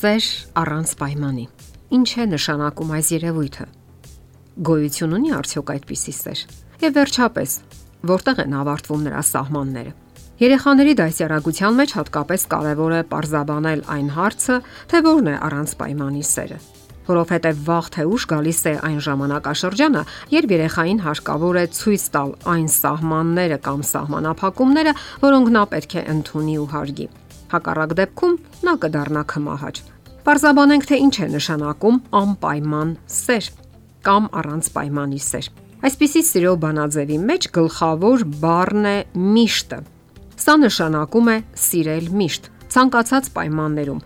Սեր առանց պայմանի։ Ինչ է նշանակում այս երևույթը։ Գոյություն ունի արդյոք այդպիսի սեր։ Եվ վերջապես, որտեղ են ավարտվում նրա սահմանները։ Երեխաների դասյարակության մեջ հատկապես կարևոր է parzabanել այն հարցը, թե որն է առանց պայմանի սերը որովհետև վաղ թե ուշ գալիս է այն ժամանակաշրջանը, երբ երեխային հարկավոր է ցույց տալ այն սահմանները կամ սահմանափակումները, որոնք նա պետք է ընդունի ու հարգի։ Հակառակ դեպքում նա կդառնա քմահաճ։ Պարզաբանենք, թե ինչ է նշանակում անպայման սեր կամ առանց պայմանի սեր։ Այսպիսի սիրո բանաձևի մեջ գլխավոր բառն է միշտը։ Սա նշանակում է սիրել միշտ, ցանկացած պայմաններում,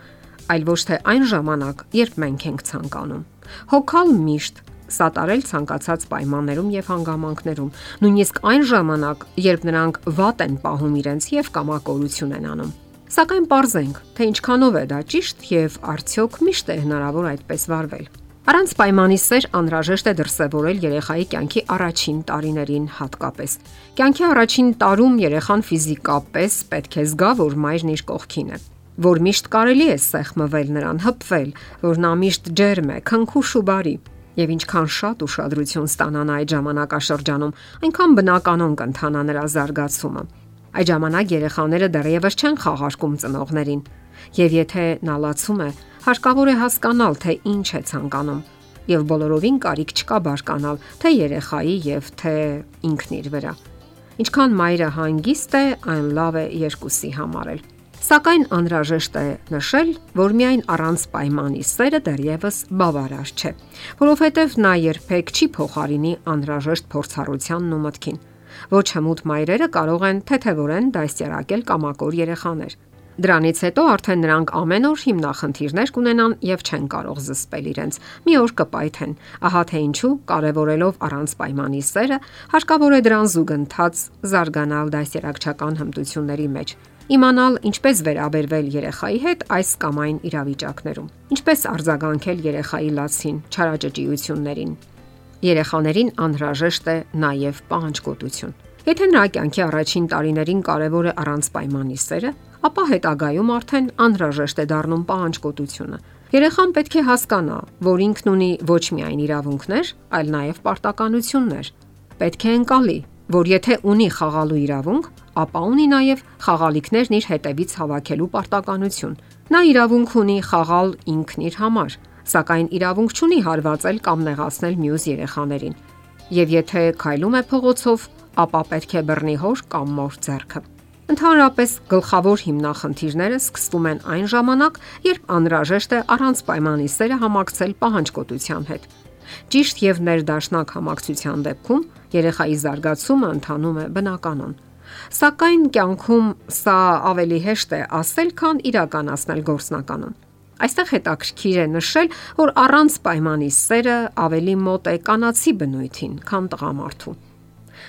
այլ ոչ թե այն ժամանակ, երբ մենք ենք ցանկանում։ Հոգալ միշտ, սատարել ցանկացած պայմաններում եւ հանգամանքներում, նույնիսկ այն ժամանակ, երբ նրանք վատ են պահում իրենց եւ կամակորություն են անում։ Սակայն parzենք, թե ինչքանով է դա ճիշտ եւ արդյոք միշտ է հնարավոր այդպես վարվել։ Առանց պայմանի սեր անհրաժեշտ է դրսևորել երեխայի կյանքի առաջին տարիներին հատկապես։ Կյանքի առաջին տարում երեխան ֆիզիկապես պետք է զգա, որ մայրն իր կողքին է, որ միշտ կարելի է սեղմվել նրան, հպվել, որ նա միշտ ջերմ է, քնքուշ ու բարի։ Եվ ինչքան շատ ուշադրություն ստանան այդ ժամանակաշրջանում, այնքան բնականon կընթանա նրա զարգացումը։ Այդ ժամանակ երեխաները դեռևս չեն խաղարկում ծնողներին, եւ եթե նա լացում է, հարկավոր է հասկանալ, թե ինչ է ցանկանում եւ բոլորովին կարիք չկա բարկանալ թե երեխայի եւ թե ինքն իր վրա։ Ինչքան մայրը հանգիստ է, այն լավ է երկուսի համար էլ։ Սակայն անհրաժեշտ է նշել, որ միայն առանց պայմանի սերը դեռևս բավարար չէ, որովհետև նա երբեք չի փոխարինի անհրաժեշտ փորձառությանն ու մտքին Ոչ հմուտ մայրերը կարող են թեթևորեն դաստիարակել կամակոր երեխաներ։ Դրանից հետո արդեն նրանք ամեն օր հիմնախնդիրներ կունենան եւ չեն կարող զսպել իրենց։ Մի օր կպայթեն։ Ահա թե ինչու, կարևորելով առանց պայմանի սերը, հարկավոր է դրան զուգընթաց զարգանալ դասերակցական հմտությունների մեջ։ Իմանալ ինչպես վերաբերվել երեխայի հետ այս կամ այն իրավիճակներում։ Ինչպես արձագանքել երեխայի լացին, չարաճճիություններին, Երեխաներին անհրաժեշտ է նաև պահանջկոտություն։ Եթե նրա կյանքի առաջին տարիներին կարևոր է առանց պայմանի սերը, ապա հետագայում արդեն անհրաժեշտ է դառնում պահանջկոտությունը։ Երեխան պետք է հասկանա, որ ինքն ունի ոչ միայն իրավունքներ, այլ նաև պարտականություններ։ Պետք է ընկալի, որ եթե ունի խաղալու իրավունք, ապա ունի նաև խաղալիքներն իր հետևից հավաքելու պարտականություն։ Նա իրավունք ունի խաղալ ինքն իր համար, սակայն իրավունք չունի հարվածել կամ նեղացնել մյուս երեխաներին։ Եվ եթե քայլում է փողոցով, ապա պետք է բռնի հոր կամ մոր ձեռքը։ Ընդհանրապես գլխավոր հիմնախնդիրները սկսվում են այն ժամանակ, երբ անհրաժեշտ է առանց պայմանի սերը համակցել պահանջկոտության հետ։ Ճիշտ եւ ներդաշնակ համակցության դեպքում երեխայի զարգացումը ընթանում է բնականon։ Սակայն կյանքում սա ավելի հեշտ է ասել, քան իրականացնել գործնականում։ Այստեղ հետաքրքիր է նշել, որ առանց պայմանի սերը ավելի մոտ է կանացի բնույթին, քան տղամարդու։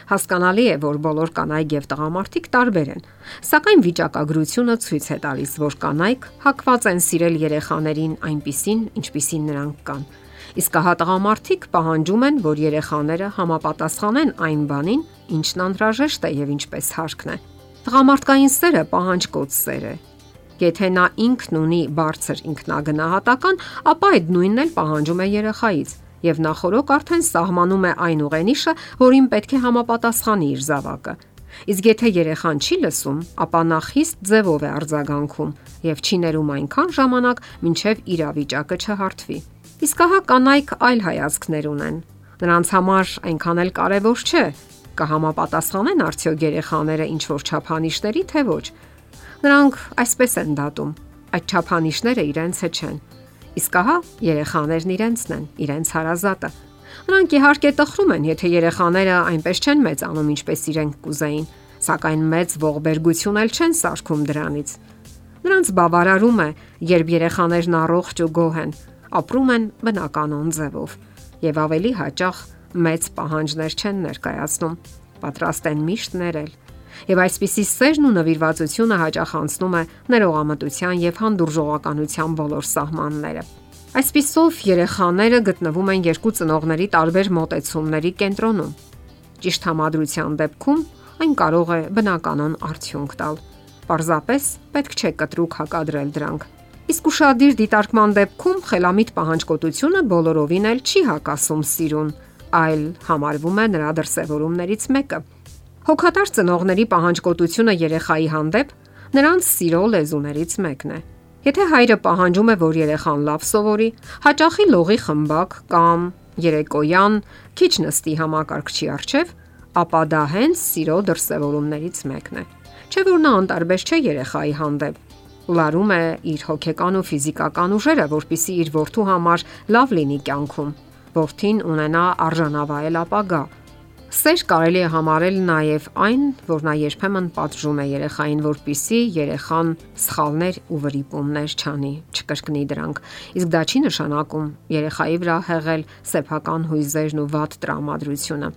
Հասկանալի է, որ բոլոր կանայք եւ տղամարդիկ տարբեր են, սակայն վիճակագրությունը ցույց է տալիս, որ կանայք հակված են սիրել երեխաներին այնպիսին, ինչպիսին նրանք կան։ Իսկ հա տղամարդիկ պահանջում են, որ երեխաները համապատասխանեն այն բանին, ինչն անհրաժեշտ է եւ ինչպես հարկն է։ Տղամարդկային սերը պահանջկոտ սեր է, Եթե նա ինքն ունի բարձր ինքնագնահատական, ապա այդ նույնն էլ պահանջում է երեխայից եւ նախորոք արդեն սահմանում է այն ուղենիշը, որին պետք է համապատասխանի իր զավակը։ Իսկ եթե երեխան չի լսում, ապա նա խիստ ձևով է արձագանքում եւ չի ներում այնքան ժամանակ, մինչեւ իրավիճակը չհարթվի։ Իսկ ահա կանայք այլ հայացքներ ունեն։ Նրանց համար այնքան էլ կարևոր չէ, կհամապատասխանեն արդյոք երեխաները ինչ որ չափանիշների, թե ոչ։ Նրանք այսպես են դատում. այդ ճափանիշները իրենցը չեն։ Իսկ ահա երեխաներն իրենցն են, իրենց հարազատը։ Նրանք իհարկե տխրում են, եթե երեխաները այնպես չեն մեծանում, ինչպես իրենք կուզեին, սակայն մեծ ողբերգություն էլ չեն սարքում դրանից։ Նրանց բավարարում է, երբ երեխաներն առողջ ու գոհ են, ապրում են բնականon ձևով եւ ավելի հաճախ մեծ պահանջներ չեն ներկայացնում, պատրաստ են միշտ ներել Եվ այսպիսի սերն ու նվիրվածությունը հաճախ անցնում է ներողամտության եւ հանդուրժողականության բոլոր սահմանները։ Այսպիսով երեխաները գտնվում են երկու ծնողների տարբեր մոտեցումների կենտրոնում։ Ճիշտ համադրության դեպքում այն կարող է բնականon արդյունք տալ։ Պարզապես պետք չէ կտրուկ հակադրել դրանք։ Իսկ ուրشادիր դիտարկման դեպքում խելամիտ պահանջկոտությունը բոլորովին էլ չի հակասում սիրուն, այլ համարվում է նրա դրսևորումներից մեկը։ Հոգատար ծնողների պահանջկոտությունը երեխայի հանդեպ նրանց սիրո լեզուներից մեկն է։ Եթե հայրը պահանջում է, որ երեխան լավ սովորի, հաճախի լողի խմբակ կամ երեկոյան քիչ նստի համակարգչի առջև, ապա դա հենց սիրո դրսևորումներից մեկն է։ Չէ՞ որ նա անտարբեր չէ երեխայի հանդեպ, լարում է իր հոգեկան ու ֆիզիկական ուժերը, որpիսի իր որդու համար լավ լինի կյանքում, որդին ունենա արժանավայել ապագա։ Սեր կարելի է համարել նաև այն, որ նա երբեմն պատժում է երեխային, որpիսի երեխան սխալներ ու վրիպումներ չանի, չկրկնի դրանք։ Իսկ դա չի նշանակում երեխայի վրա հեղել սեփական հույզերն ու վատ տրամադրությունը։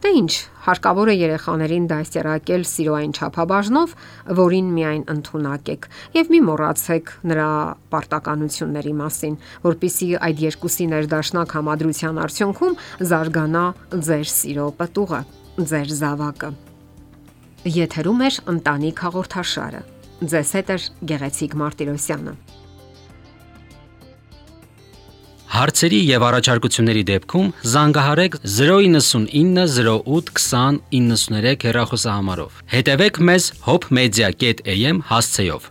Դե ի՞նչ, հարկավոր է երեխաներին դաստիարակել սիրո այն չափաբաժնով, որին միայն ընդունակ եք, եւ մի մոռացեք նրա պարտականությունների մասին, որpիսի այդ երկուսի ներդաշնակ համադրության արդյունքում զարգանա ձեր սիրո պտուղը, ձեր զավակը։ Եթերում է ընտանիք հաղորդաշարը։ Ձեզ հետ է Գեղեցիկ Մարտիրոսյանը։ Հարցերի եւ առաջարկությունների դեպքում զանգահարեք 099 008 2093 հեռախոսահամարով։ Հետևեք մեզ hopmedia.am հասցեով։